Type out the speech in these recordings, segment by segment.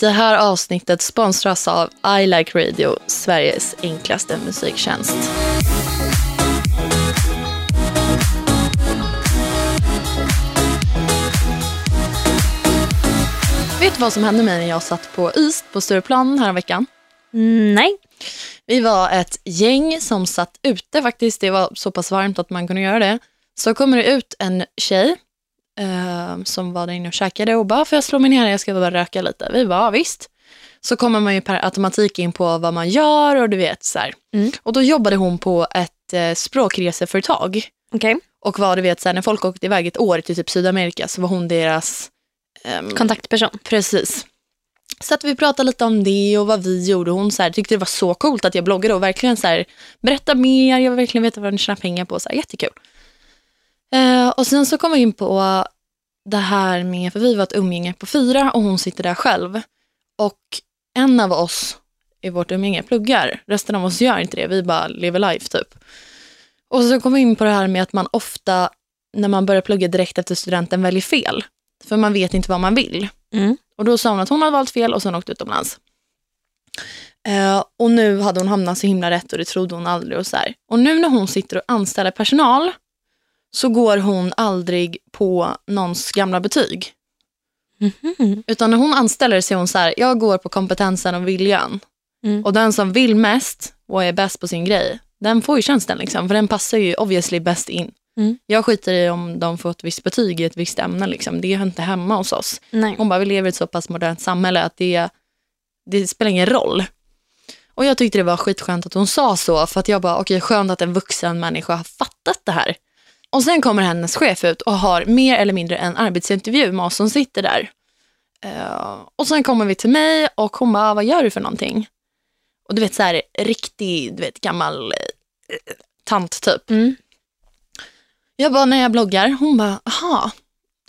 Det här avsnittet sponsras av I Like Radio, Sveriges enklaste musiktjänst. Vet du vad som hände mig när jag satt på East på Stureplan här veckan? Mm, nej. Vi var ett gäng som satt ute faktiskt. Det var så pass varmt att man kunde göra det. Så kommer det ut en tjej eh, som var där inne och käkade och bara, får jag slå mig ner? Jag ska bara röka lite. Vi bara, visst. Så kommer man ju per automatik in på vad man gör och du vet så. Mm. Och då jobbade hon på ett eh, språkreseföretag. Okej. Och var du vet så här, när folk åkte iväg ett år till typ Sydamerika så var hon deras ehm, Kontaktperson. Precis. Så att vi pratade lite om det och vad vi gjorde. Hon så här, tyckte det var så coolt att jag bloggade och verkligen så här, berätta mer, jag vill verkligen veta vad ni tjänar pengar på. Så här, jättekul. Eh, och sen så kom vi in på det här med, för vi var ett umgänge på fyra och hon sitter där själv. Och en av oss i vårt umgänge pluggar, resten av oss gör inte det, vi bara lever life typ. Och så kom vi in på det här med att man ofta, när man börjar plugga direkt efter studenten, väljer fel. För man vet inte vad man vill. Mm. Och då sa hon att hon hade valt fel och sen åkt utomlands. Eh, och nu hade hon hamnat så himla rätt och det trodde hon aldrig. Och, så här. och nu när hon sitter och anställer personal så går hon aldrig på någons gamla betyg. Mhm. Utan när hon anställer så är hon så här, jag går på kompetensen och viljan. Mm. Och den som vill mest och är bäst på sin grej, den får ju tjänsten liksom. För den passar ju obviously bäst in. Mm. Jag skiter i om de får ett visst betyg i ett visst ämne. Liksom. Det är inte hemma hos oss. Nej. Hon bara, vi lever i ett så pass modernt samhälle att det, det spelar ingen roll. Och jag tyckte det var skitskönt att hon sa så, för att jag bara, okej skönt att en vuxen människa har fattat det här. Och sen kommer hennes chef ut och har mer eller mindre en arbetsintervju med oss som sitter där. Eh, och sen kommer vi till mig och hon bara, vad gör du för någonting? Och du vet så här, riktig, du vet gammal eh, tant typ. Mm. Jag bara, när jag bloggar. Hon bara, aha,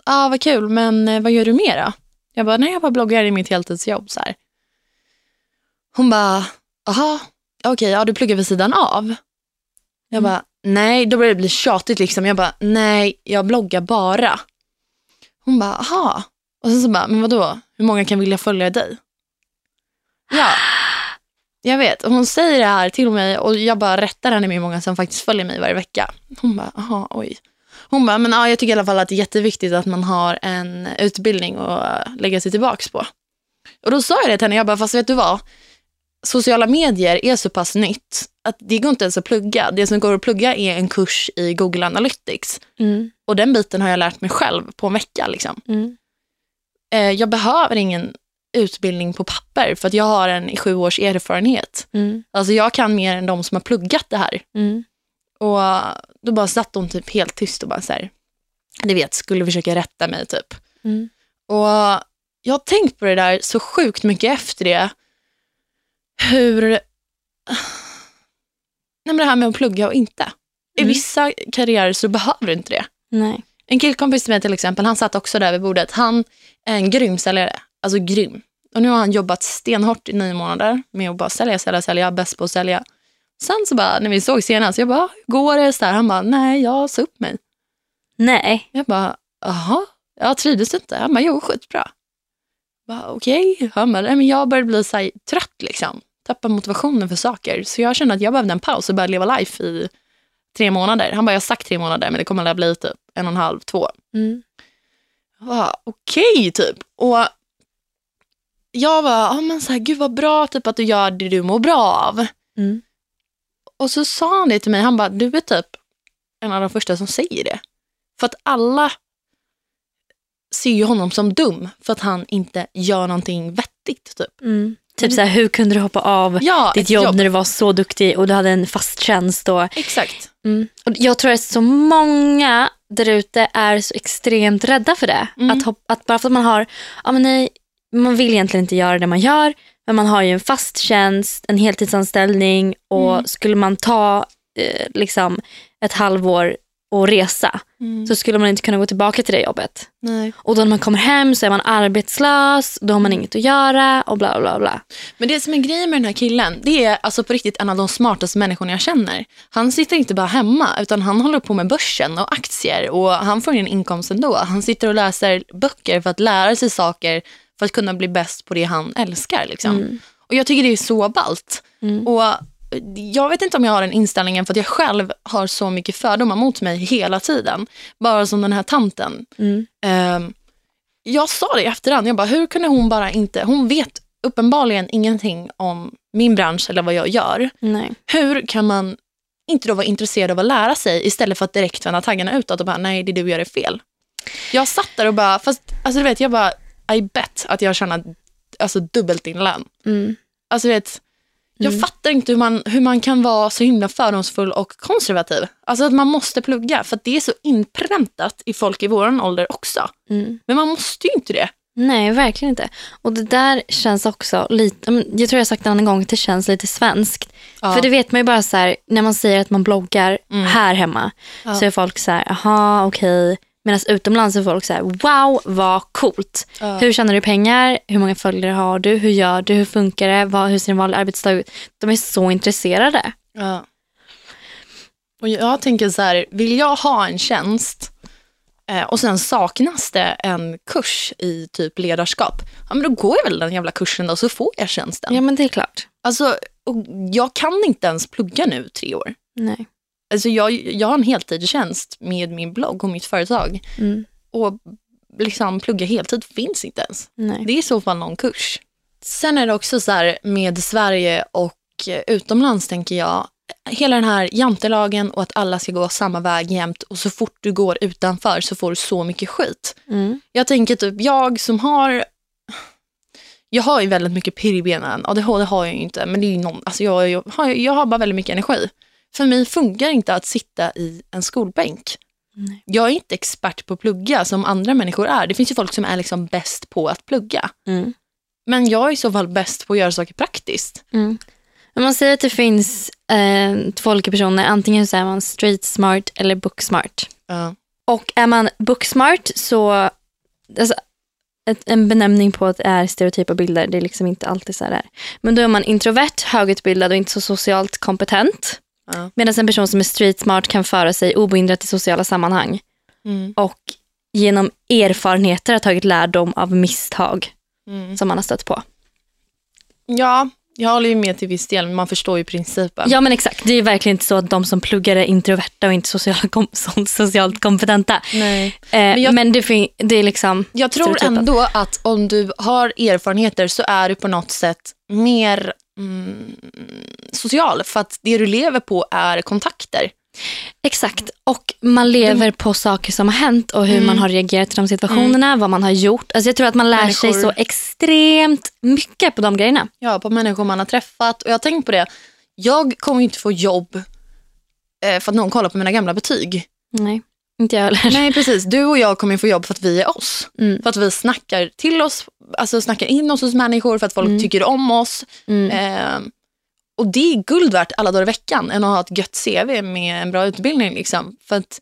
ah, vad kul, men eh, vad gör du mer då? Jag bara, nej jag bara bloggar i mitt heltidsjobb. Så här. Hon bara, aha, okej, ja du pluggar vid sidan av. Jag Mm. bara, nej, då börjar det bli tjatigt liksom. Jag bara, nej, jag bloggar bara. Hon bara, aha. Och sen så bara, men vadå, hur många kan vilja följa dig? Ja, jag vet. Och hon säger det här till mig och jag bara rättar henne med hur många som faktiskt följer mig varje vecka. Hon bara, aha, oj. Hon bara, men ja, jag tycker i alla fall att det är jätteviktigt att man har en utbildning att lägga sig tillbaks på. Och då sa jag det till henne, jag bara, fast vet du vad? Sociala medier är så pass nytt att det går inte ens att plugga. Det som går att plugga är en kurs i Google Analytics. Mm. Och den biten har jag lärt mig själv på en vecka. Liksom. Mm. Eh, jag behöver ingen utbildning på papper för att jag har en i sju års erfarenhet. Mm. Alltså jag kan mer än de som har pluggat det här. Mm. Och då bara satt hon typ helt tyst och bara så här, ni vet, skulle försöka rätta mig typ. Mm. Och jag har tänkt på det där så sjukt mycket efter det. Hur... Nej, men det här med att plugga och inte. I Mm. vissa karriärer så behöver du inte det. Nej. En killkompis till mig till exempel, han satt också där vid bordet. Han är en grym säljare. Alltså grym. Och nu har han jobbat stenhårt i nio månader med att bara sälja, sälja, sälja. Bäst på att sälja. Sen så bara, när vi såg senast, jag bara, hur går det? Så här, han bara, nej, jag sa upp mig. Nej. Jag bara, jaha, jag trivdes inte. Han bara, jo, skitbra. Okej, nej, men jag började bli så här, trött liksom. Tappa motivationen för saker. Så jag kände att jag behövde en paus och börja leva life i tre månader. Han bara, jag har sagt tre månader, men det kommer att bli typ en och en halv, två. Mm. Okej, typ. Och jag bara, ah, men så här, gud vad bra typ att du gör det du mår bra av. Mm. Och så sa han det till mig, han bara, du är typ en av de första som säger det. För att alla ser ju honom som dum för att han inte gör någonting vettigt. Typ. Mm. Typ så här, hur kunde du hoppa av Ja, ditt ett jobb, när du var så duktig och du hade en fast tjänst? Och, Exakt. mm. och jag tror att så många där ute är så extremt rädda för det. Mm. Att, att bara för att man har, ja, men nej, man vill egentligen inte göra det man gör, men man har ju en fast tjänst, en heltidsanställning och Mm. skulle man ta eh, liksom ett halvår och resa så skulle man inte kunna gå tillbaka till det jobbet. Nej. Och då när man kommer hem så är man arbetslös, då har man inget att göra och bla bla bla. Men det som är grejen med den här killen, det är alltså på riktigt en av de smartaste människorna jag känner. Han sitter inte bara hemma, utan han håller på med börsen och aktier och han får in inkomst ändå. Han sitter och läser böcker för att lära sig saker för att kunna bli bäst på det han älskar. Liksom. Mm. Och jag tycker det är så ballt. Mm. Och jag vet inte om jag har den inställningen för att jag själv har så mycket fördomar mot mig hela tiden. Bara som den här tanten. Mm. Ehm, jag sa det i efterhand, jag bara, hur kunde hon bara inte, hon vet uppenbarligen ingenting om min bransch eller vad jag gör. Nej. Hur kan man inte då vara intresserad av att lära sig istället för att direkt vända taggarna utåt och bara, nej det du gör är fel. Jag satt där och bara, fast alltså du vet, jag bara, I bet att jag tjänar alltså, dubbelt din lön. Mm. Alltså du vet, jag fattar inte hur man, hur man kan vara så himla fördomsfull och konservativ. Alltså att man måste plugga, för det är så inpräntat i folk i vår ålder också. Mm. Men man måste ju inte det. Nej, verkligen inte. Och det där känns också lite, jag tror jag sagt det en annan gång, det känns lite svenskt. Ja. För det vet man ju bara så här, när man säger att man bloggar här hemma, Ja. så är folk så här, aha, okej. Medan utomlands är folk så här, wow, vad coolt. Ja. Hur tjänar du pengar? Hur många följare har du? Hur gör du? Hur funkar det? Vad, hur ser en vanlig arbetsdag ut? De är så intresserade. Ja. Och jag tänker så här, vill jag ha en tjänst eh, och sen saknas det en kurs i typ ledarskap, ja men då går jag väl den jävla kursen då så får jag tjänsten. Ja, men det är klart. Alltså, och jag kan inte ens plugga nu tre år. Nej. Alltså jag, jag har en heltidstjänst med min blogg och mitt företag Mm. och liksom plugga heltid finns inte ens. Nej. Det är i så fall någon kurs. Sen är det också så här med Sverige och eh, utomlands tänker jag. Hela den här jantelagen och att alla ska gå samma väg jämt och så fort du går utanför så får du så mycket skit. Mm. Jag tänker typ jag som har jag har ju väldigt mycket pirr i benen. ADHD har jag ju inte, men det är ju någon, alltså jag, jag, har, jag har bara väldigt mycket energi. För mig funkar inte att sitta i en skolbänk. Nej. Jag är inte expert på att plugga som andra människor är. Det finns ju folk som är liksom bäst på att plugga. Mm. Men jag är i så fall bäst på att göra saker praktiskt. Mm. Man säger att det finns eh, två olika personer. Antingen så är man street smart eller book smart. Ja. Och är man book smart så, alltså, ett, en benämning på att det är stereotypa bilder, det är liksom inte alltid så här. Men då är man introvert, högutbildad och inte så socialt kompetent. Ja. Medan en person som är street smart kan föra sig obehindrat i sociala sammanhang Mm. och genom erfarenheter har tagit lärdom av misstag Mm. som man har stött på. ja, jag håller ju med till viss del, men man förstår ju principen. Ja men exakt, det är verkligen inte så att de som pluggar är introverta och inte sociala kom- so- socialt kompetenta. Nej. Eh, men jag- det, fin- det är liksom, Jag tror Stereotypen. ändå att om du har erfarenheter så är du på något sätt mer mm, social. För att det du lever på är kontakter. exakt. Och man lever på saker som har hänt och hur Mm. man har reagerat i de situationerna, vad man har gjort. Alltså jag tror att man lär sig Människor. så extremt mycket på de grejerna. Ja, på människor man har träffat. Och jag har tänkt på det. Jag kommer inte få jobb eh, för att någon kollar på mina gamla betyg. Nej, inte jag heller. Nej, precis. Du och jag kommer få jobb för att vi är oss. Mm. För att vi snackar till oss, alltså snackar in oss hos människor, för att folk Mm. tycker om oss. Mm. Eh, och det är guld värt alla dagar i veckan än att ha ett gött CV med en bra utbildning. Liksom. För att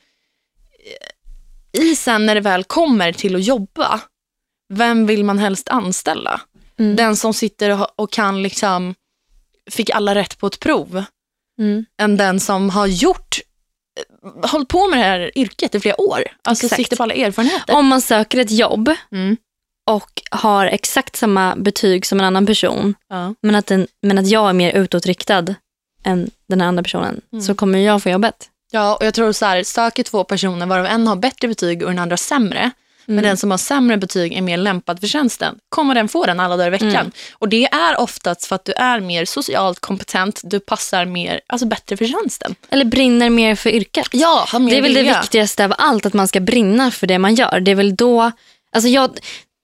eh, i sen när det väl kommer till att jobba, vem vill man helst anställa? Mm. Den som sitter och, kan liksom, fick alla rätt på ett prov, Mm. än den som har gjort hållit på med det här yrket i flera år. Alltså Exakt. sitter på alla erfarenheter. Om man söker ett jobb Mm. och har exakt samma betyg som en annan person, Ja. men att, den, men att jag är mer utåtriktad än den här andra personen, Mm. så kommer jag få jobbet. Ja, och jag tror så här, söker två personer varav en har bättre betyg och den andra sämre, men Mm. den som har sämre betyg är mer lämpad för tjänsten, kommer den få den alla dagar i veckan. Mm. Och det är oftast för att du är mer socialt kompetent, du passar mer, alltså bättre för tjänsten. Eller brinner mer för yrket. Ja, Det är väl det viktigaste av allt, att man ska brinna för det man gör. Det är väl då, alltså jag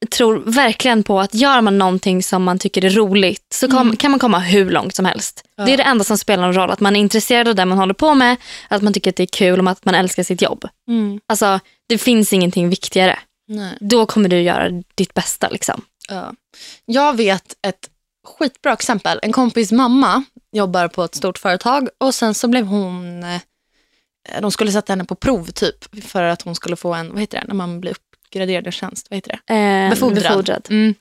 tror verkligen på att gör man någonting som man tycker är roligt så kom, kan man komma hur långt som helst. Det är det enda som spelar någon roll, att man är intresserad av det man håller på med, att man tycker att det är kul och att man älskar sitt jobb. Mm. Alltså det finns ingenting viktigare. Nej. Då kommer du göra ditt bästa liksom. Ja. Jag vet ett skitbra exempel. En kompis mamma jobbar på ett stort företag och sen så blev hon, eh, de skulle sätta henne på prov typ för att hon skulle få en, vad heter det, när man blir uppgraderad i tjänst, vad heter det? Eh, Befordrad. befordrad. Mm.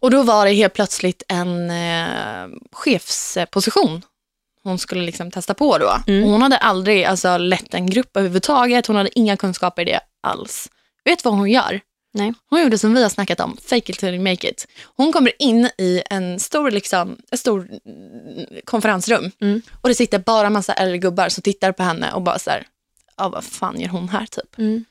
Och då var det helt plötsligt en eh, chefsposition hon skulle liksom testa på då. Mm. Hon hade aldrig alltså, lett en grupp överhuvudtaget, hon hade inga kunskaper i det alls. Vet vad hon gör? Nej. Hon gjorde som vi har snackat om, fake it till you make it. Hon kommer in i en stor, liksom, ett stor mm, konferensrum Mm. och det sitter bara massa äldre gubbar som tittar på henne och bara så här, ja vad fan gör hon här typ? Mm.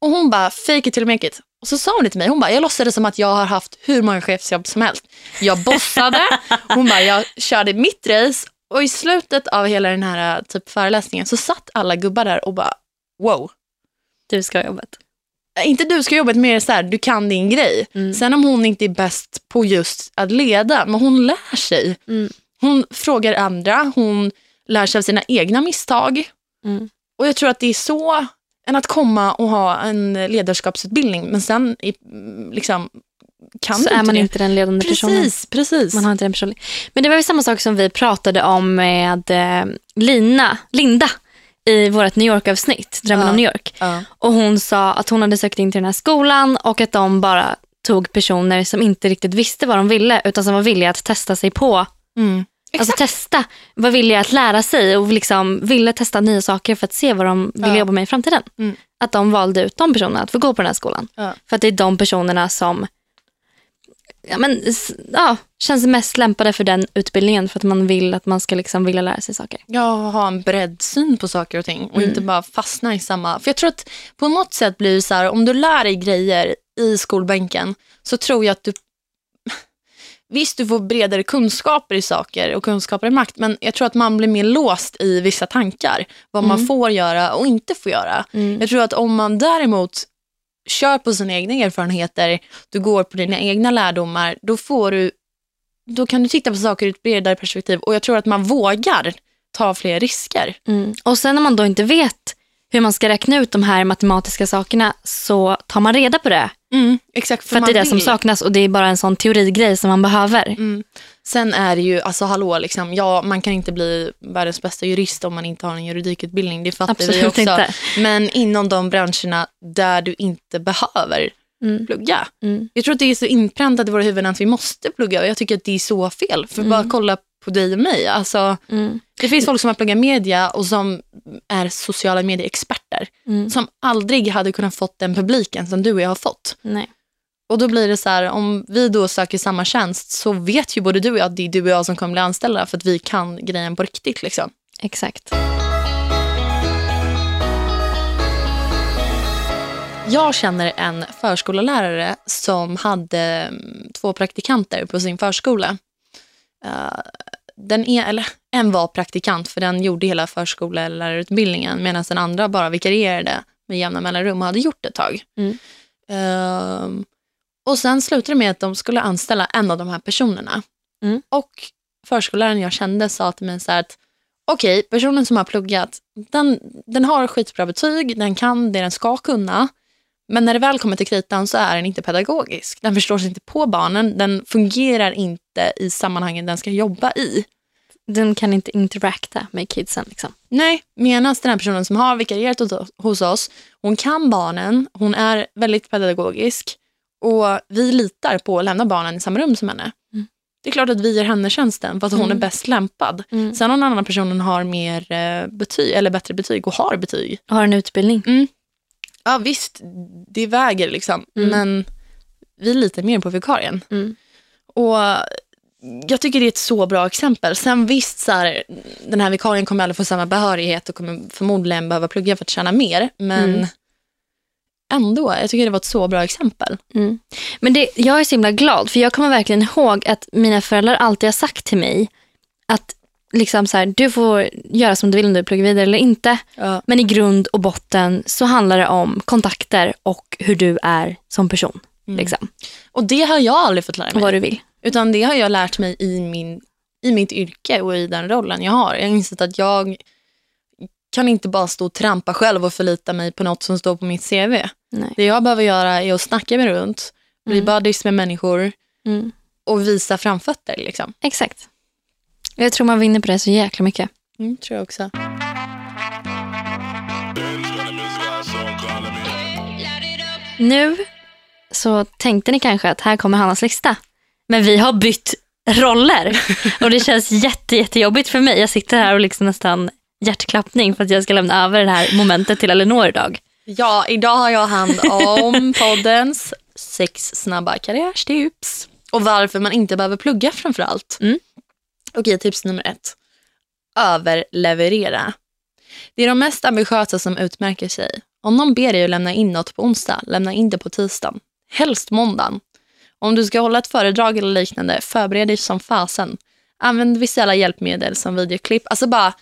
Och hon bara, fake it till make it. Och så sa hon det till mig, hon bara, jag låtsades som att jag har haft hur många chefsjobb som helst. Jag bossade, hon bara, jag körde mitt race och i slutet av hela den här typ föreläsningen så satt alla gubbar där och bara, wow. Du ska ha jobbet. Inte du ska jobba mer så här, du kan din grej. Mm. Sen om hon inte är bäst på just att leda, men hon lär sig. Mm. Hon frågar andra, hon lär sig av sina egna misstag. Mm. Och jag tror att det är så, än att komma och ha en ledarskapsutbildning, men sen i- liksom, kan Så är man det. inte den ledande personen. Precis, precis. Man har inte den personen. Men det var ju samma sak som vi pratade om med eh, Lina, Linda i vårt New York-avsnitt, Drömmen Ja. om New York. Ja. Och hon sa att hon hade sökt in till den här skolan och att de bara tog personer som inte riktigt visste vad de ville utan som var villiga att testa sig på. Mm. Alltså testa, var villiga att lära sig och liksom ville testa nya saker för att se vad de ville Ja. jobba med i framtiden. Mm. Att de valde ut de personerna att få gå på den här skolan. Ja. För att det är de personerna som ja, men, ja, känns mest lämpade för den utbildningen för att man vill att man ska liksom vilja lära sig saker. Ja, ha en bredd syn på saker och ting och inte bara fastna i samma. För jag tror att på något sätt blir det så här, om du lär dig grejer i skolbänken så tror jag att du Visst, du får bredare kunskaper i saker och kunskaper i makt, men jag tror att man blir mer låst i vissa tankar. Vad man får göra och inte får göra. Jag tror att om man däremot kör på sina egna erfarenheter, du går på dina egna lärdomar, då får du då kan du titta på saker ur ett bredare perspektiv och jag tror att man vågar ta fler risker. Mm. Och sen när man då inte vet hur man ska räkna ut de här matematiska sakerna så tar man reda på det. Exakt, För att det är det som saknas och det är bara en sån teorigrej som man behöver. Mm. Sen är det ju, alltså hallå, liksom, ja, man kan inte bli världens bästa jurist om man inte har en juridikutbildning. Det fattar vi Absolut också. inte. Men inom de branscherna där du inte behöver Mm. plugga. Mm. Jag tror att det är så inpräntat i våra huvuden att vi måste plugga och jag tycker att det är så fel. För bara kolla på dig och mig. Alltså, Mm. det finns folk som har pluggat media och som är sociala medieexperter. Mm. Som aldrig hade kunnat fått den publiken som du och jag har fått. Nej. Och då blir det så här, om vi då söker samma tjänst så vet ju både du och jag att det är du och jag som kommer bli anställda för att vi kan grejen på riktigt. Liksom. Exakt. Jag känner en förskollärare som hade mm, två praktikanter på sin förskola. Eh, den är, eller, en var praktikant för den gjorde hela förskollärarutbildningen medan den andra bara vikarierade med jämna mellanrum och hade gjort det ett tag. Mm. Ehm, och sen slutade det med att de skulle anställa en av de här personerna. Mm. Och förskolläraren jag kände sa till mig så här att okej, personen som har pluggat, den, den har skitbra betyg, den kan det den ska kunna. Men när det väl kommer till kritan så är den inte pedagogisk. Den förstår sig inte på barnen, den fungerar inte i sammanhangen den ska jobba i. Den kan inte interacta med kidsen. Liksom. Nej, medan den här personen som har vikarierat hos- oss, hon kan barnen, hon är väldigt pedagogisk och vi litar på att lämna barnen i samma rum som henne. Mm. Det är klart att vi ger henne tjänsten för att hon Mm. är bäst lämpad. Mm. Sen om den andra personen har mer eh, betyg, eller bättre betyg och har betyg. Har en utbildning. Ja visst, det väger liksom. Mm. Men vi litar mer på vikarien. Mm. Och jag tycker det är ett så bra exempel. Sen visst, så här, den här vikarien kommer aldrig få samma behörighet och kommer förmodligen behöva plugga för att tjäna mer. Men Mm. ändå, jag tycker det var ett så bra exempel. Mm. Men det, jag är så himla glad för jag kommer verkligen ihåg att mina föräldrar alltid har sagt till mig att liksom så här, du får göra som du vill om du pluggar vidare eller inte. Ja. Men i grund och botten så handlar det om kontakter och hur du är som person. Liksom, Och det har jag aldrig fått lära mig. vad du vill. Utan det har jag lärt mig i, min, i mitt yrke och i den rollen jag har. Jag har insett att jag kan inte bara stå och trampa själv och förlita mig på något som står på mitt CV. Nej. Det jag behöver göra är att snacka mig runt, bli Mm. buddies med människor Mm. och visa framfötter. Liksom. Exakt. Jag tror man vinner på det så jäkla mycket. Mm, tror jag också. Nu så tänkte ni kanske att här kommer Hannas lista. Men vi har bytt roller och det känns jätte, jättejobbigt för mig. Jag sitter här och liksom nästan hjärtklappning för att jag ska lämna över det här momentet till Elinor idag. Ja, idag har jag hand om poddens sex snabba karriärstips. Och varför man inte behöver plugga framför allt. Mm. Okej, tips nummer ett. Överleverera. Det är de mest ambitiösa som utmärker sig. Om någon ber dig att lämna in något på onsdag, lämna in det på tisdagen. Helst måndagen. Om du ska hålla ett föredrag eller liknande, förbered dig som fasen. Använd visuella hjälpmedel som videoklipp. Alltså bara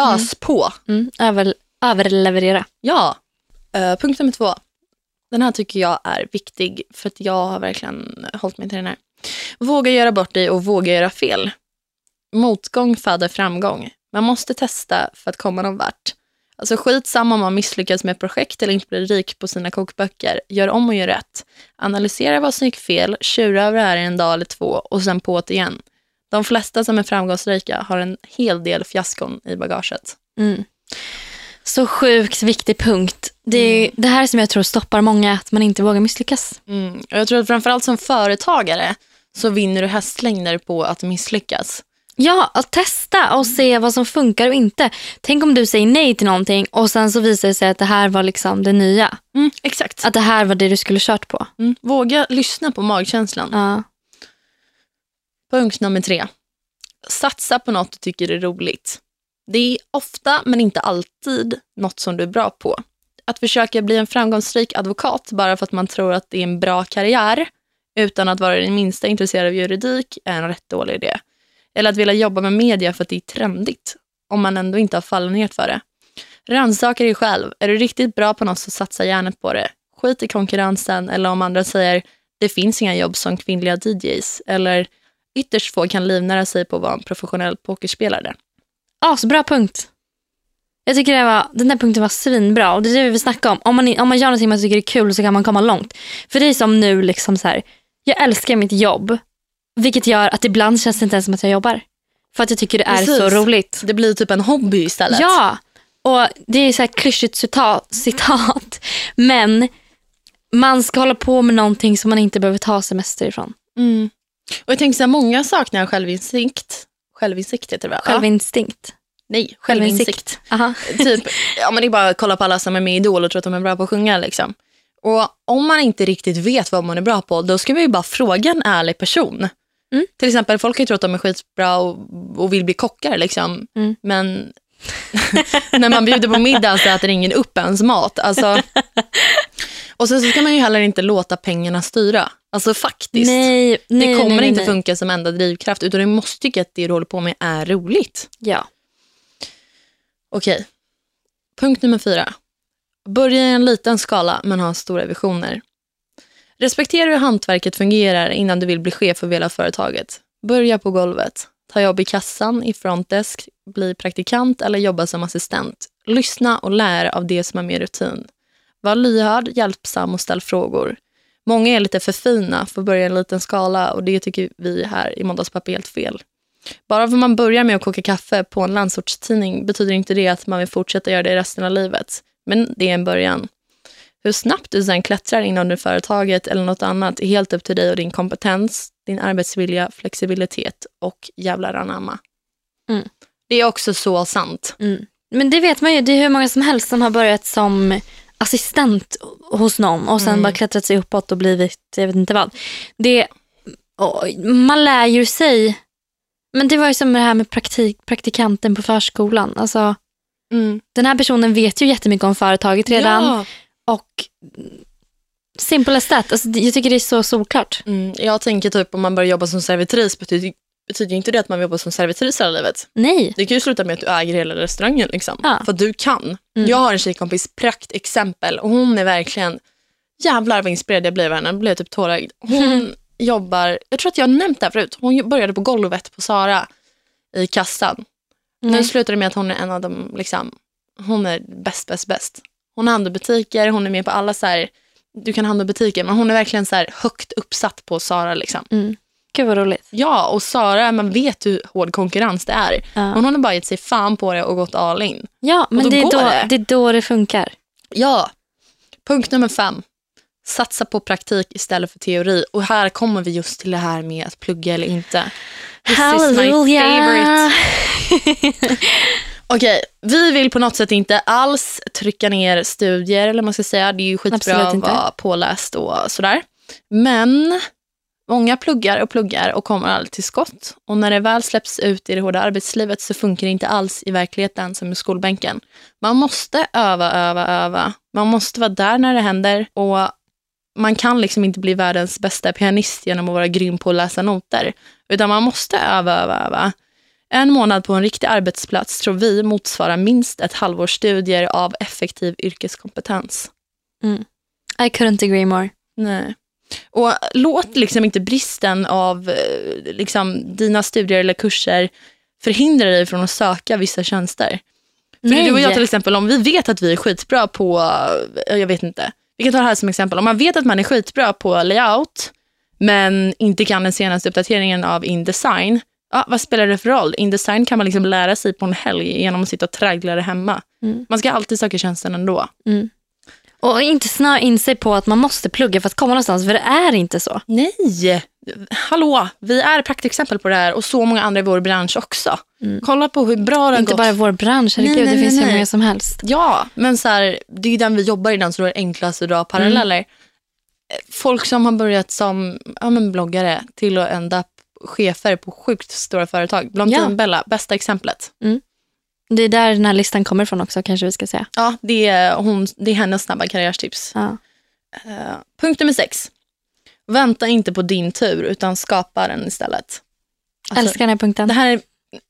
ös på. Mm. Över, överleverera. Ja. Eh, punkt nummer två. Den här tycker jag är viktig för att jag har verkligen hållit mig till den här. Våga göra bort dig och våga göra fel. Motgång föder framgång. Man måste testa för att komma någon vart. Alltså skitsamma om man misslyckas med ett projekt eller inte blir rik på sina kokböcker. Gör om och gör rätt. Analysera vad som gick fel, tjura över det här i en dag eller två och sen på det igen. De flesta som är framgångsrika har en hel del fiaskon i bagaget. Mm. Så sjukt viktig punkt. Det är det här som jag tror stoppar många, att man inte vågar misslyckas. Mm. Och jag tror att framförallt som företagare så vinner du hästlängder på att misslyckas. Ja, att testa och se vad som funkar och inte. Tänk om du säger nej till någonting och sen så visar det sig att det här var liksom det nya. Mm, exakt. Att det här var det du skulle kört på. Mm. Våga lyssna på magkänslan. Ja. Punkt nummer tre. Satsa på något du tycker är roligt. Det är ofta, men inte alltid, något som du är bra på. Att försöka bli en framgångsrik advokat bara för att man tror att det är en bra karriär utan att vara den minsta intresserad av juridik är en rätt dålig idé. Eller att vilja jobba med media för att det är trendigt om man ändå inte har fallenhet för det. Rannsaka dig själv. Är du riktigt bra på något så satsa hjärnet på det. Skit i konkurrensen eller om andra säger det finns inga jobb som kvinnliga DJs eller ytterst få kan livnära sig på att vara en professionell pokerspelare. Asbra punkt. Jag tycker det var, den där punkten var svinbra och det är det vi vill snacka om. Om man, om man gör någonting man tycker är kul så kan man komma långt. För det är som nu, liksom så här, jag älskar mitt jobb. Vilket gör att ibland känns det inte ens som att jag jobbar. För att jag tycker det är Precis. så roligt. Det blir typ en hobby istället. Ja, och det är så här klyschigt citat, citat. Men man ska hålla på med någonting som man inte behöver ta semester ifrån. Mm. Och jag tänker så här, många saknar självinsikt. Självinsikt heter det va? Självinstinkt. Nej, självinsikt. Aha. typ, ja, men det är bara att kolla på alla som är med i Idol och tror att de är bra på att sjunga. Liksom. Och om man inte riktigt vet vad man är bra på, då ska vi ju bara fråga en ärlig person. Mm. Till exempel, folk kan ju tro att de är skitbra och, och vill bli kockar. Liksom. Mm. Men när man bjuder på middag så äter ingen upp ens mat. Alltså, och sen så ska man ju heller inte låta pengarna styra. Alltså faktiskt. Nej, nej, det kommer nej, inte funka som enda drivkraft, utan du måste tycka att det du håller på med är roligt. Ja. Okej. Punkt nummer fyra. Börja i en liten skala men ha stora visioner. Respektera hur hantverket fungerar innan du vill bli chef över hela företaget. Börja på golvet. Ta jobb i kassan, i frontdesk, bli praktikant eller jobba som assistent. Lyssna och lär av det som är mer rutin. Var lyhörd, hjälpsam och ställ frågor. Många är lite för fina för att börja i en liten skala och det tycker vi här i Måndagspappa är helt fel. Bara för att man börjar med att koka kaffe på en landsortstidning betyder inte det att man vill fortsätta göra det resten av livet. Men det är en början. Hur snabbt du sen klättrar inom det företaget eller något annat är helt upp till dig och din kompetens, din arbetsvilja, flexibilitet och jävlar anamma. Mm. Det är också så sant. Mm. Men det vet man ju, det är hur många som helst som har börjat som assistent hos någon och sen Mm. bara klättrat sig uppåt och blivit, jag vet inte vad. Det, man lär ju sig, men det var ju som det här med praktik, praktikanten på förskolan. Alltså, den här personen vet ju jättemycket om företaget redan Ja. Och simple as that. Alltså, jag tycker det är så solklart. Mm, jag tänker typ om man börjar jobba som servitris betyder, betyder inte det att man vill jobba som servitris hela livet. Nej. Det kan ju sluta med att du äger hela restaurangen. Liksom. Ja. För du kan. Mm. Jag har en tjejkompis, praktexempel. Och hon är verkligen, jävlar vad inspirerad jag blev av henne. Jag blev typ tårögd. Hon jobbar, jag tror att jag har nämnt det här förut. Hon började på golvet på Sara i kassan. Nu Nej. slutar det med att hon är en av dem, liksom, hon är bäst, bäst, bäst. Hon handlar butiker, hon är med på alla så här, du kan handla butiker, men hon är verkligen så här högt uppsatt på Sara. Liksom. Mm. Gud vad roligt. Ja, och Sara, man vet hur hård konkurrens det är. Ja. Men hon har bara gett sig fan på det och gått all in. Ja, men det är, då, det. det är då det funkar. Ja. Punkt nummer fem. Satsa på praktik istället för teori. Och här kommer vi just till det här med att plugga eller inte. This is my favorite. Okej, vi vill på något sätt inte alls trycka ner studier. eller man ska säga. Det är ju skitbra att vara påläst och sådär. Men många pluggar och pluggar och kommer aldrig till skott. Och när det väl släpps ut i det hårda arbetslivet så funkar det inte alls i verkligheten som i skolbänken. Man måste öva, öva, öva. Man måste vara där när det händer. Och man kan liksom inte bli världens bästa pianist genom att vara grym på att läsa noter. Utan man måste öva, öva, öva. En månad på en riktig arbetsplats tror vi motsvarar minst ett halvårs studier av effektiv yrkeskompetens. I couldn't agree more. Nej. Och låt liksom inte bristen av eh, liksom, dina studier eller kurser förhindra dig från att söka vissa tjänster. För Nej. du och jag till exempel, om vi vet att vi är skitbra på, eh, jag vet inte, vi kan ta det här som exempel. Om man vet att man är skitbra på layout, men inte kan den senaste uppdateringen av Indesign, ja, vad spelar det för roll? Indesign kan man liksom lära sig på en helg genom att sitta och traggla det hemma. Mm. Man ska alltid söka tjänsten ändå. Och inte snöa in sig på att man måste plugga för att komma någonstans, för det är inte så. Nej! Hallå, vi är praktexempel på det här och så många andra i vår bransch också. Kolla på hur bra det har Inte gått. bara vår bransch, herregud, Nej, nej, det finns nej, hur många som helst. Ja, men så här, det är ju den vi jobbar i, den så det är enklast att dra paralleller. Mm. Folk som har börjat som ja, bloggare till att ända chefer på sjukt stora företag. Blondin Ja. Bella, bästa exemplet. Det är där den här listan kommer från också, kanske vi ska säga. Ja, det är, hon, det är hennes snabba karriärstips. Ja. Eh, punkt nummer sex. Vänta inte på din tur, utan skapa den istället. Alltså, Älskar den här punkten. Det här är,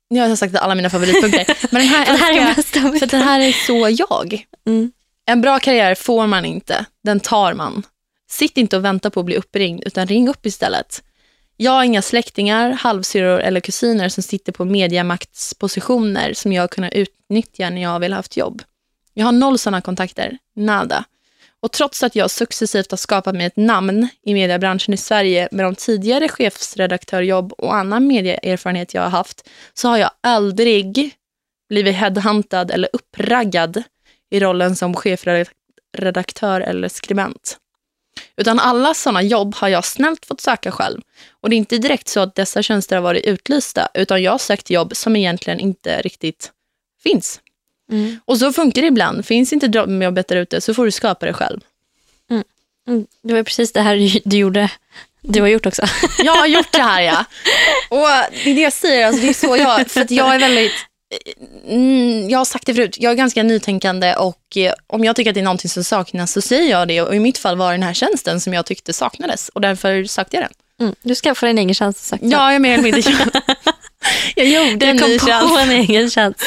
jag har sagt alla mina favoritpunkter, men den här det här är bästa för det här är så jag. Mm. En bra karriär får man inte, den tar man. Sitt inte och vänta på att bli uppringd, utan ring upp istället. Jag har inga släktingar, halvsyrror eller kusiner som sitter på mediamaktspositioner som jag har kunnat utnyttja när jag vill ha haft jobb. Jag har noll sådana kontakter, nada. Och trots att jag successivt har skapat mig ett namn i mediebranschen i Sverige med de tidigare chefsredaktörjobb och annan medieerfarenhet jag har haft, så har jag aldrig blivit headhuntad eller uppraggad i rollen som chefredaktör eller skribent. Utan alla sådana jobb har jag snällt fått söka själv. Och det är inte direkt så att dessa tjänster har varit utlysta, utan jag har sökt jobb som egentligen inte riktigt finns. Mm. Och så funkar det ibland. Finns inte drömjobbet där ute så får du skapa det själv. Mm. Det var precis det här du- gjorde. Du har gjort också. Jag har gjort det här ja. Och det är det jag säger, alltså, det är så jag, för att jag är väldigt, mm, jag har sagt det förut, jag är ganska nytänkande och eh, om jag tycker att det är någonting som saknas så säger jag det och i mitt fall var det den här tjänsten som jag tyckte saknades och därför sökte jag den. Mm. Du skaffade en egen tjänst. Sagt. Ja, jag mer eller mindre Jag gjorde en Du ny kom på tjänst en egen tjänst.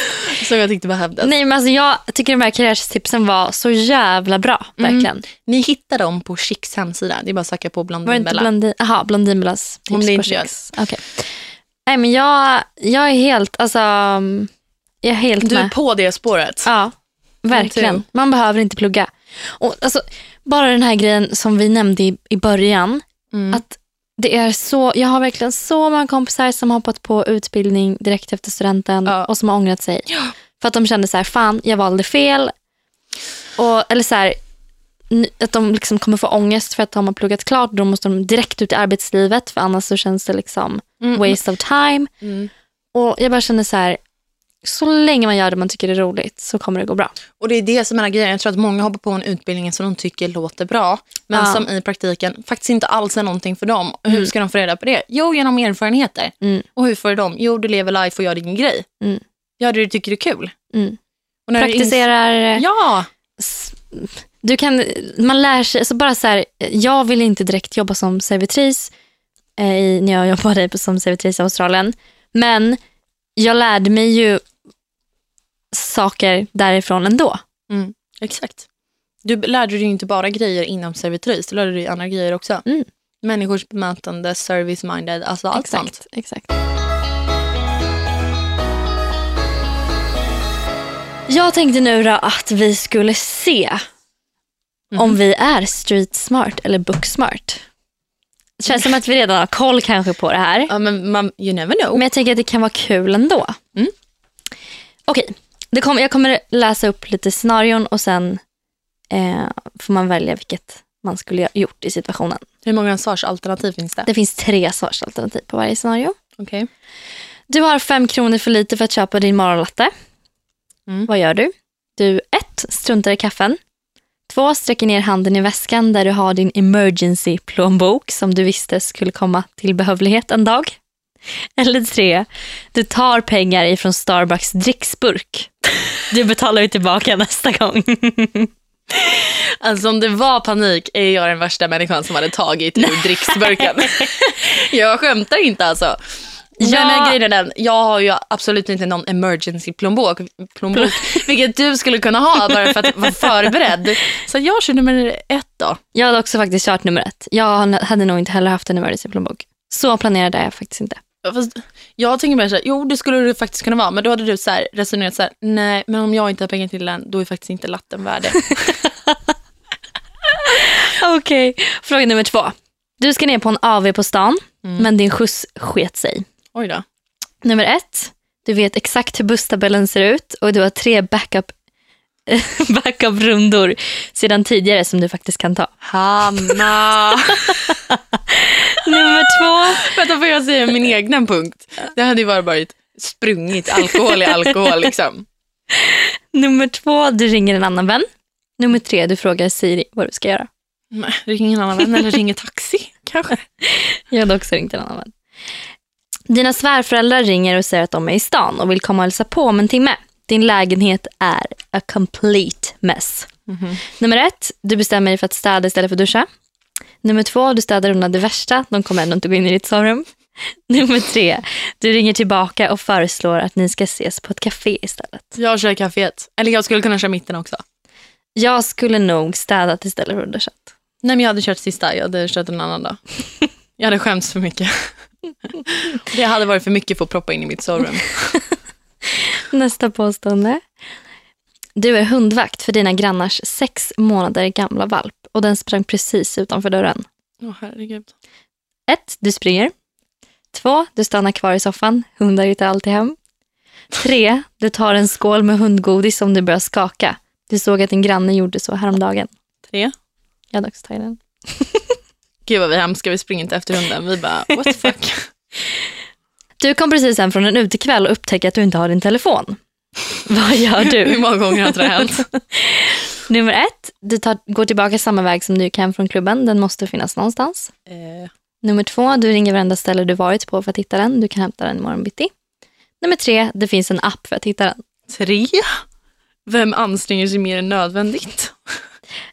som jag tyckte behövdes. Nej, men alltså, jag tycker de här karriärstipsen var så jävla bra. Verkligen. Ni hittar dem på Chicks hemsida, det är bara att söka på det inte Blondinbella. Blondin, aha, Blondinbellas tips blir på intervjuad. Chicks? Okej. Nej, men jag, jag är helt, alltså, jag är helt Du är med. på det spåret. Ja, verkligen. Man behöver inte plugga. Och, alltså, bara den här grejen som vi nämnde i, i början. Mm. Att det är så, jag har verkligen så många kompisar som har hoppat på utbildning direkt efter studenten Ja. och som har ångrat sig. För att de kände så här, fan jag valde fel. Och, eller så här, att de liksom kommer få ångest för att de har pluggat klart. Då måste de direkt ut i arbetslivet för annars så känns det liksom Mm. waste of time. Mm. Och jag bara känner så här, så länge man gör det man tycker är roligt så kommer det gå bra. Och det är det som är grejen. Jag tror att många hoppar på en utbildning som de tycker låter bra, men Ja. som i praktiken faktiskt inte alls är någonting för dem. Och Hur ska de få reda på det? Jo, genom erfarenheter. Mm. Och hur får de? Jo, du lever life och gör din grej. Mm. Gör det du tycker är kul. Mm. Och när du ins- Praktiserar, Ja, du kan, man lär sig, så bara så här, jag vill inte direkt jobba som servitris eh, när jag jobbade som servitris i Australien. Men jag lärde mig ju saker därifrån ändå. exakt. Du lärde dig ju inte bara grejer inom servitris, du lärde dig andra grejer också. Mm. Människors bemötande, service-minded, alltså allt sånt. exakt, exakt. Jag tänkte nu då att vi skulle se Mhm. om vi är street smart eller book smart. Det känns som att vi redan har koll kanske på det här. Ja, men man, you never know. Men jag tänker att det kan vara kul ändå. Mm. Okej, det kommer- jag kommer läsa upp lite scenarion och sen eh, får man välja vilket man skulle ha gjort i situationen. Hur många svarsalternativ finns det? Det finns tre svarsalternativ på varje scenario. Okej. Du har fem kronor för lite för att köpa din morgonlatte. Mm. Vad gör du? Du ett, struntar i kaffen. Två, sträcker ner handen i väskan där du har din emergency plånbok som du visste skulle komma till behövlighet en dag. Eller tre, du tar pengar ifrån Starbucks dricksburk. Du betalar ju tillbaka nästa gång. Alltså om det var panik är jag den värsta människan som hade tagit ur dricksburken. jag skämtar inte alltså. Ja. Men grejen är den, jag har ju absolut inte någon emergency plånbok, plånbok vilket du skulle kunna ha bara för att vara förberedd. Så jag kör nummer ett då. Jag hade också faktiskt kört nummer ett. Jag hade nog inte heller haft en emergency plånbok. Så planerade jag faktiskt inte. Fast jag tänker mer så här, jo det skulle det faktiskt kunna vara, men då hade du så här resonerat så här, nej men om jag inte har pengar till den, då är faktiskt inte latten värd det. Okej, fråga nummer två. Du ska ner på en AV på stan, men din skjuts sket sig. Oj då. Nummer ett, du vet exakt hur busstabellen ser ut och du har tre backup backup-rundor sedan tidigare som du faktiskt kan ta. Hanna! Nummer två, Vänta, får jag säga min egna punkt? Det hade ju bara varit sprungit alkohol i alkohol liksom. nummer två, du ringer en annan vän. Nummer tre, du frågar Siri vad du ska göra. Men, Ring en annan vän eller ringer taxi kanske. Jag hade också ringt en annan vän. Dina svärföräldrar ringer och säger att de är i stan och vill komma och hälsa på om en timme. Din lägenhet är a complete mess. Nummer ett, du bestämmer dig för att städa istället för att duscha. Nummer två, du städar undan det värsta. De kommer ändå inte gå in i ditt sovrum. Nummer tre, du ringer tillbaka och föreslår att ni ska ses på ett café istället. Jag kör kaféet. Eller jag skulle kunna köra mitten också. Jag skulle nog städat istället för att. Nej men jag hade kört sista, jag hade kört en annan dag. Jag hade skämts för mycket. Det hade varit för mycket för att proppa in i mitt sovrum. Nästa påstående. Du är hundvakt för dina grannars sex månader gamla valp och den sprang precis utanför dörren. Åh herregud. Ett, Du springer. Två, Du stannar kvar i soffan. Hundar hittar alltid hem. Tre, Du tar en skål med hundgodis som du börjar skaka. Du såg att din granne gjorde så häromdagen. Tre. Jag hade också tagit den. Gud vad vi är hemska, vi springer inte efter hunden. Vi bara, what the fuck. Du kom precis hem från en utekväll och upptäcker att du inte har din telefon. Vad gör Hur du? många gånger har inte det hänt? Nummer ett, du tar, går tillbaka samma väg som du gick hem från klubben. Den måste finnas någonstans. Eh, Nummer två, du ringer varenda ställe du varit på för att hitta den. Du kan hämta den imorgon bitti. Nummer tre, det finns en app för att hitta den. tre. Vem anstränger sig mer än nödvändigt?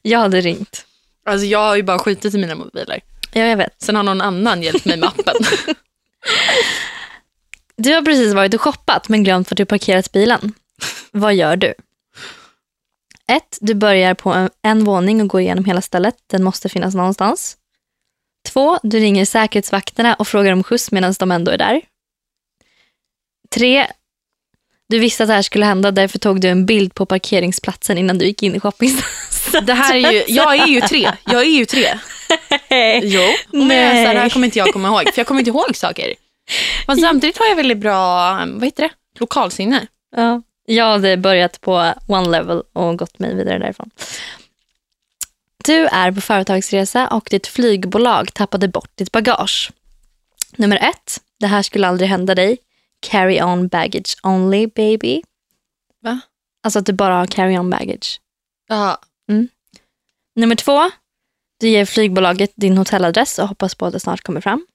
Jag hade ringt. Alltså jag har ju bara skitit i mina mobiler. Ja, jag vet. Sen har någon annan hjälpt mig med appen. Du har precis varit och shoppat men glömt var du parkerat bilen. Vad gör du? Ett, Du börjar på en, en våning och går igenom hela stället. Den måste finnas någonstans. Två, Du ringer säkerhetsvakterna och frågar om skjuts medan de ändå är där. Tre, Du visste att det här skulle hända därför tog du en bild på parkeringsplatsen innan du gick in i shoppingcentret. Det här är ju, jag är ju tre. Jag är ju tre. Jo. Men är så här, det här kommer inte jag komma ihåg. För jag kommer inte ihåg saker. Men samtidigt har jag väldigt bra, vad heter det? Lokalsinne. Ja. Jag hade börjat på one level och gått mig vidare därifrån. Du är på företagsresa och ditt flygbolag tappade bort ditt bagage. Nummer ett, det här skulle aldrig hända dig. Carry on baggage only baby. Va? Alltså att du bara har carry on baggage. Ja. Nummer två, du ger flygbolaget din hotelladress och hoppas på att det snart kommer fram.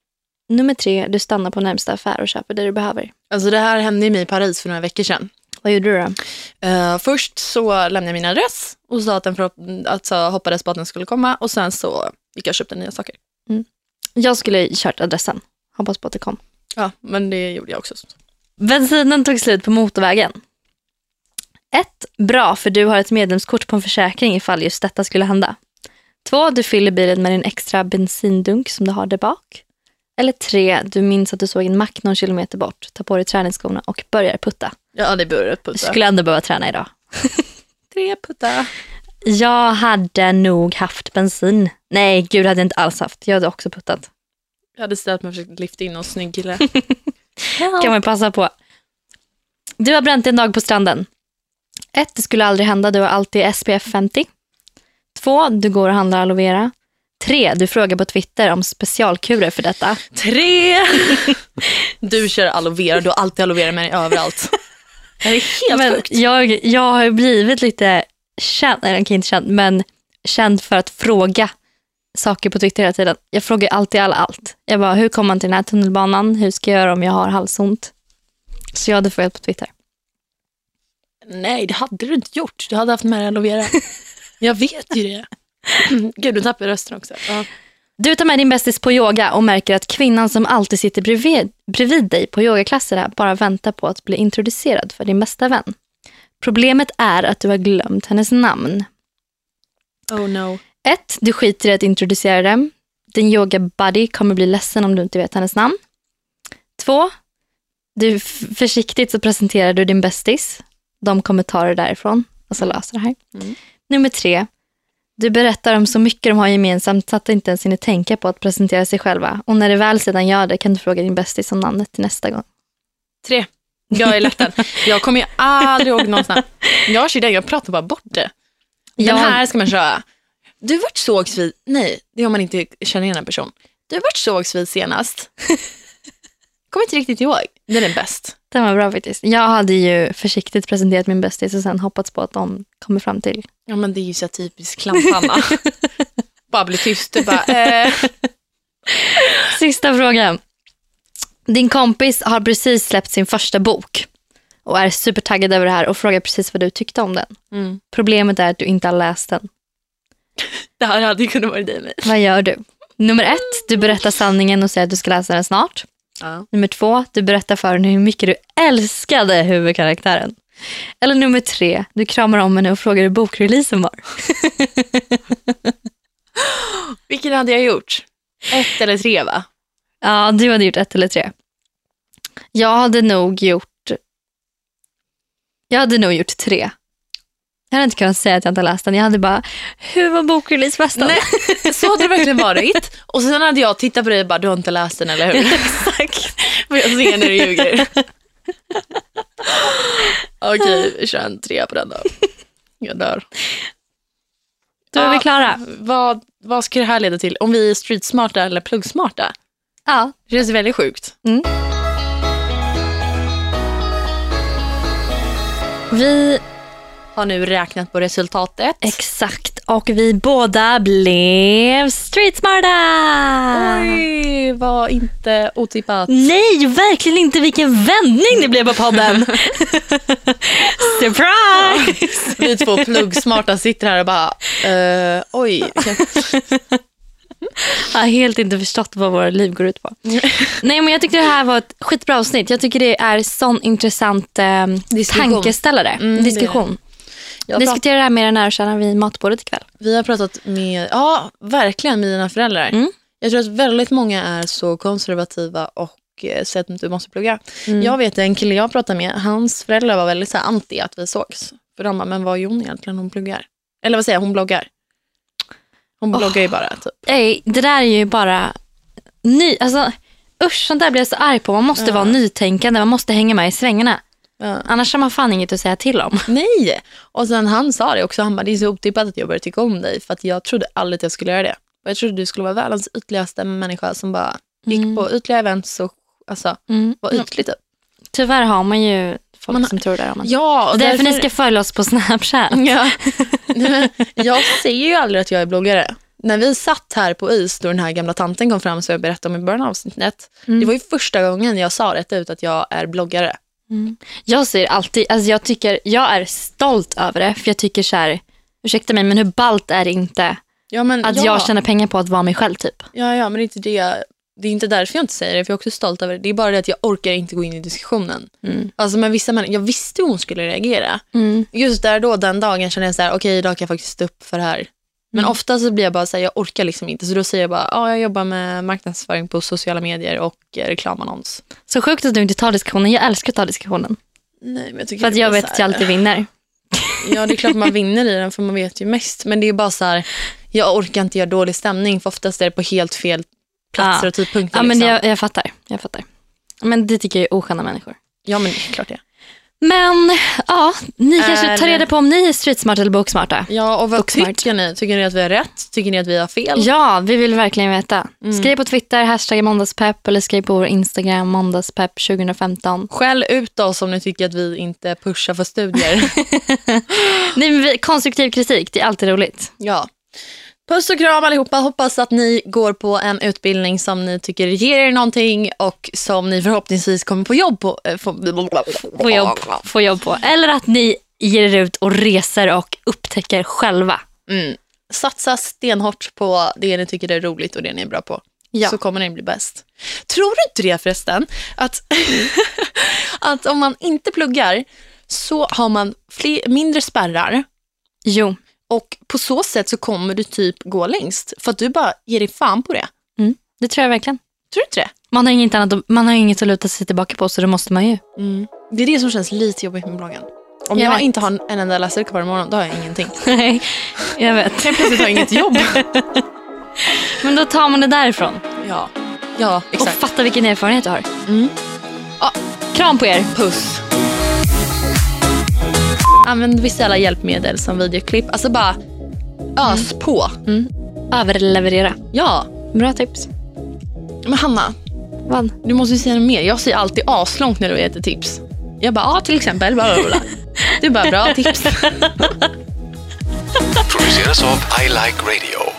Nummer tre, du stannar på närmsta affär och köper det du behöver. Alltså det här hände mig i Paris för några veckor sedan. Vad gjorde du då? Eh, först så lämnade jag min adress och sa att den förhopp- alltså, hoppades på att den skulle komma och sen så gick jag och köpte nya saker. Jag skulle kört adressen. Hoppas på att det kom. Ja, men det gjorde jag också. Bensinen tog slut på motorvägen. Ett, Bra, för du har ett medlemskort på en försäkring ifall just detta skulle hända. Två, Du fyller bilen med din extra bensindunk som du har där bak. Eller tre, Du minns att du såg en mack någon kilometer bort, tar på dig träningsskorna och börjar putta. Ja, det började Du putta. skulle ändå behöva träna idag. Tre putta. Jag hade nog haft bensin. Nej, gud hade jag inte alls haft. Jag hade också puttat. Jag hade ställt mig och försökt lyfta in någon snygg kille. kan man passa på. Du har bränt en dag på stranden. Ett, Det skulle aldrig hända. Du har alltid SPF 50. Två, Du går och handlar aloe vera. Tre, Du frågar på Twitter om specialkurer för detta. Tre! Du kör aloe vera, du har alltid aloe vera med dig överallt. Det är helt men sjukt. jag, jag har blivit lite känd, eller okej, inte känd, men känd för att fråga saker på Twitter hela tiden. Jag frågar alltid alla allt. Jag bara, hur kommer man till den här tunnelbanan? Hur ska jag göra om jag har halsont? Så jag hade frågat på Twitter. Nej, det hade du inte gjort. Du hade haft med dig aloe vera. Jag vet ju det. Gud, du tappade rösten också. Ja. Du tar med din bästis på yoga och märker att kvinnan som alltid sitter bredvid, bredvid dig på yogaklasserna bara väntar på att bli introducerad för din bästa vän. Problemet är att du har glömt hennes namn. Oh no. 1. Du skiter i att introducera dem. Din yoga buddy kommer bli ledsen om du inte vet hennes namn. 2. Du f- försiktigt så presenterar du din bästis. De kommer ta det därifrån och så löser det här. Mm. Nummer 3. Du berättar om så mycket de har gemensamt så att de inte ens hinner tänka på att presentera sig själva. Och när du väl sedan gör det kan du fråga din bästis om namnet till nästa gång. Tre. Jag är lättad. Jag kommer ju aldrig ihåg någons namn. Jag kör den, jag pratar bara bort det. Den Jag- här ska man köra. Du vart sågs vi... Nej, det är om man inte känner igen en person. Du vart sågs vi senast. Kommer inte riktigt ihåg. Den är bäst. Den var bra faktiskt. Jag hade ju försiktigt presenterat min bästis och sen hoppats på att de kommer fram till. Ja men det är ju så typiskt klampanna. bara bli tyst. Du bara, eh. Sista frågan. Din kompis har precis släppt sin första bok och är supertaggad över det här och frågar precis vad du tyckte om den. mm. Problemet är att du inte har läst den. Det här hade ju kunnat vara dig mig. Vad gör du? Nummer ett, du berättar sanningen och säger att du ska läsa den snart. Ja. Nummer två, du berättar för henne hur mycket du älskade huvudkaraktären. Eller nummer tre, du kramar om henne och frågar hur bokreleasen var. Vilken hade jag gjort? Ett eller tre va? Ja, du hade gjort ett eller tre. Jag hade nog gjort... Jag hade nog gjort tre. Jag hade inte kunnat säga att jag inte läst den. Jag hade bara, hur var bokreleasefesten? Nej, så hade det verkligen varit. Och sen hade jag tittat på dig och bara, du har inte läst den eller hur? Exakt. För jag ser när du ljuger. Okej, vi kör en trea på den då. Jag dör. Då är vi klara. Vad, vad ska det här leda till? Om vi är streetsmarta eller pluggsmarta? Ja. Det känns väldigt sjukt. Vi, Har nu räknat på resultatet. exakt. Och vi båda blev streetsmarta. Oj, var inte otippat. Nej, verkligen inte. Vilken vändning det blev på podden. Surprise! Vi två pluggsmarta sitter här och bara, eh, oj. Jag har helt inte förstått vad våra liv går ut på. Nej, men jag tyckte det här var ett skitbra avsnitt. Jag tycker det är sån intressant eh, Diskussion. tankeställare. Mm, Diskussion. Jag Diskutera det här med era nära och kära vid matbordet ikväll. Vi har pratat med, ja verkligen med dina föräldrar. Mm. Jag tror att väldigt många är så konservativa och eh, säger att du måste plugga. Mm. Jag vet en kille jag pratade med, hans föräldrar var väldigt så här, anti att vi sågs. För de bara, men vad gör hon egentligen? Hon pluggar. Eller vad säger jag, hon bloggar. Hon bloggar ju bara typ. Nej, det där är ju bara ny. Alltså, usch, sånt där blir jag så arg på. Man måste Ja. vara nytänkande, man måste hänga med i svängarna. Ja. Annars har man fan inget att säga till om. Nej! Och sen han sa det också, han bara, det är så otippat att jag började tycka om dig. För att jag trodde aldrig att jag skulle göra det. Och jag trodde du skulle vara världens ytligaste människa som bara gick Mm. på ytliga events och alltså, Mm. var ytlig typ. Tyvärr har man ju folk Man- som tror det. Om man. Ja, och är därför ni därför- ska följa oss på Snapchat. Ja. Nej, men jag säger ju aldrig att jag är bloggare. När vi satt här på is då den här gamla tanten kom fram så jag berättade om i början av avsnittet. Mm. Det var ju första gången jag sa rätt ut att jag är bloggare. Jag säger alltid, alltså jag, tycker, jag är stolt över det. För jag tycker så här, ursäkta mig, men hur ballt är det inte Ja, men, att ja, jag tjänar pengar på att vara mig själv typ? ja, ja, men det är inte det. Det är inte därför jag inte säger det, för jag är också stolt över det. Det är bara det att jag orkar inte gå in i diskussionen. Mm. Alltså med vissa människor, jag visste hur hon skulle reagera. Just där då, den dagen kände jag så här, okej idag kan jag faktiskt stå upp för det här. Men Mm. ofta så blir jag bara så här, jag orkar liksom inte. Så då säger jag bara, ja jag jobbar med marknadsföring på sociala medier och eh, reklamannons. Så sjukt att du inte tar diskussionen. Jag älskar att ta diskussionen. Nej, men jag För att jag vet att jag alltid vinner. Ja, det är klart man vinner i den för man vet ju mest. Men det är bara så här, jag orkar inte göra dålig stämning för oftast är det på helt fel platser Ja. och tidpunkter. Ja, men liksom. jag, jag fattar. Jag fattar. Men det tycker jag är osköna människor. ja, men det är klart det. Men ja, ni kanske tar reda på om ni är streetsmarta eller boksmarta. Ja, och vad Booksmart. tycker ni? Tycker ni att vi har rätt? Tycker ni att vi har fel? Ja, vi vill verkligen veta. Mm. Skriv på Twitter, hashtag måndagspepp eller skriv på vår Instagram måndagspepp 2015. Skäll ut oss om ni tycker att vi inte pushar för studier. Nej, men vi, konstruktiv kritik, det är alltid roligt. ja. Puss och kram allihopa. Hoppas att ni går på en utbildning som ni tycker ger er någonting och som ni förhoppningsvis kommer på jobb på. eh, Få, Få jobb, få jobb på. Eller att ni ger er ut och reser och upptäcker själva. Mm. Satsa stenhårt på det ni tycker är roligt och det ni är bra på. Ja. Så kommer ni bli bäst. Tror du inte det förresten? Att, att om man inte pluggar så har man fler, mindre spärrar Jo, och på så sätt så kommer du typ gå längst. För att du bara ger dig fan på det. det tror jag verkligen. Tror du inte det? Man har, inget annat, man har inget att luta sig tillbaka på så det måste man ju. Det är det som känns lite jobbigt med bloggen. Om Jag jag, inte har en enda läsare kvar imorgon, då har jag ingenting. Nej, jag vet. Helt plötsligt har jag inget jobb. Men då tar man det därifrån. ja, ja Och exakt. fatta vilken erfarenhet du har. Mm. Ja, kram på er. Puss. Använd visuella hjälpmedel som videoklipp. Alltså bara ös på. Överleverera. Ja. Bra tips. Men Hanna, Vad? du måste ju säga något mer. Jag säger alltid aslångt när du ett tips. Jag bara, ja till exempel. Bla, bla, bla. Du bara, bra tips. Produceras av I Like Radio.